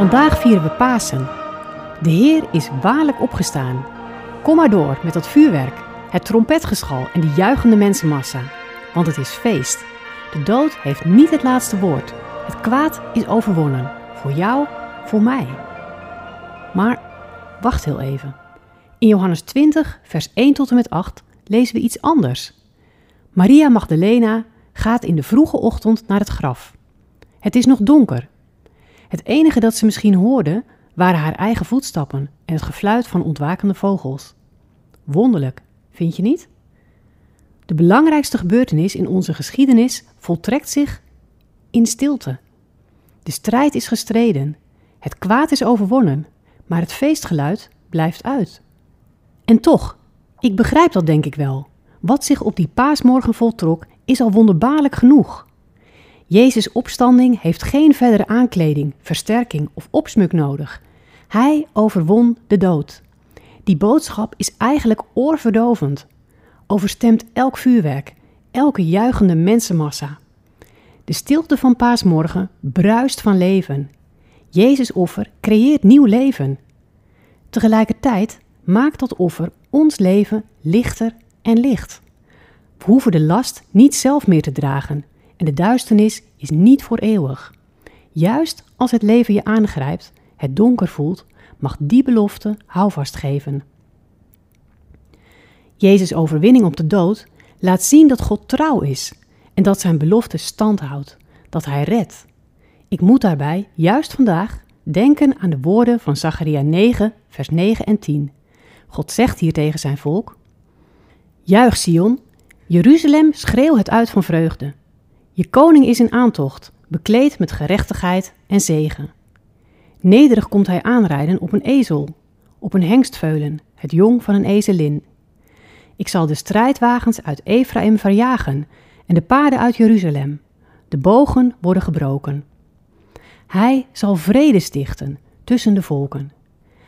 Vandaag vieren we Pasen. De Heer is waarlijk opgestaan. Kom maar door met dat vuurwerk, het trompetgeschal en de juichende mensenmassa. Want het is feest. De dood heeft niet het laatste woord. Het kwaad is overwonnen. Voor jou, voor mij. Maar wacht heel even. In Johannes 20, vers 1 tot en met 8 lezen we iets anders. Maria Magdalena gaat in de vroege ochtend naar het graf. Het is nog donker. Het enige dat ze misschien hoorde waren haar eigen voetstappen en het gefluit van ontwakende vogels. Wonderlijk, vind je niet? De belangrijkste gebeurtenis in onze geschiedenis voltrekt zich in stilte. De strijd is gestreden, het kwaad is overwonnen, maar het feestgeluid blijft uit. En toch, ik begrijp dat denk ik wel. Wat zich op die paasmorgen voltrok, is al wonderbaarlijk genoeg. Jezus' opstanding heeft geen verdere aankleding, versterking of opsmuk nodig. Hij overwon de dood. Die boodschap is eigenlijk oorverdovend, overstemt elk vuurwerk, elke juichende mensenmassa. De stilte van paasmorgen bruist van leven. Jezus' offer creëert nieuw leven. Tegelijkertijd maakt dat offer ons leven lichter en licht. We hoeven de last niet zelf meer te dragen en de duisternis is niet voor eeuwig. Juist als het leven je aangrijpt, het donker voelt, mag die belofte houvast geven. Jezus' overwinning op de dood laat zien dat God trouw is en dat zijn belofte stand houdt, dat hij redt. Ik moet daarbij, juist vandaag, denken aan de woorden van Zacharia 9, vers 9 en 10. God zegt hier tegen zijn volk: Juich Sion, Jeruzalem, schreeuw het uit van vreugde. Je koning is in aantocht, bekleed met gerechtigheid en zegen. Nederig komt hij aanrijden op een ezel, op een hengstveulen, het jong van een ezelin. Ik zal de strijdwagens uit Ephraim verjagen en de paarden uit Jeruzalem. De bogen worden gebroken. Hij zal vrede stichten tussen de volken.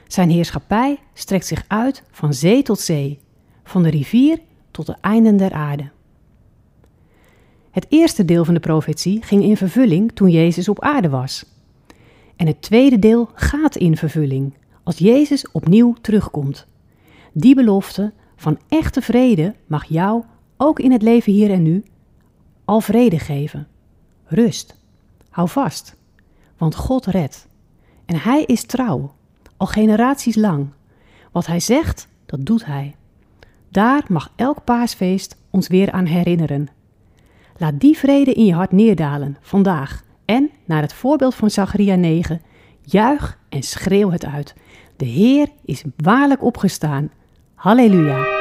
Zijn heerschappij strekt zich uit van zee tot zee, van de rivier tot de einden der aarde. Het eerste deel van de profetie ging in vervulling toen Jezus op aarde was. En het tweede deel gaat in vervulling als Jezus opnieuw terugkomt. Die belofte van echte vrede mag jou ook in het leven hier en nu al vrede geven. Rust. Hou vast, want God redt. En Hij is trouw, al generaties lang. Wat Hij zegt, dat doet Hij. Daar mag elk paasfeest ons weer aan herinneren. Laat die vrede in je hart neerdalen vandaag en, naar het voorbeeld van Zacharia 9, juich en schreeuw het uit. De Heer is waarlijk opgestaan. Halleluja.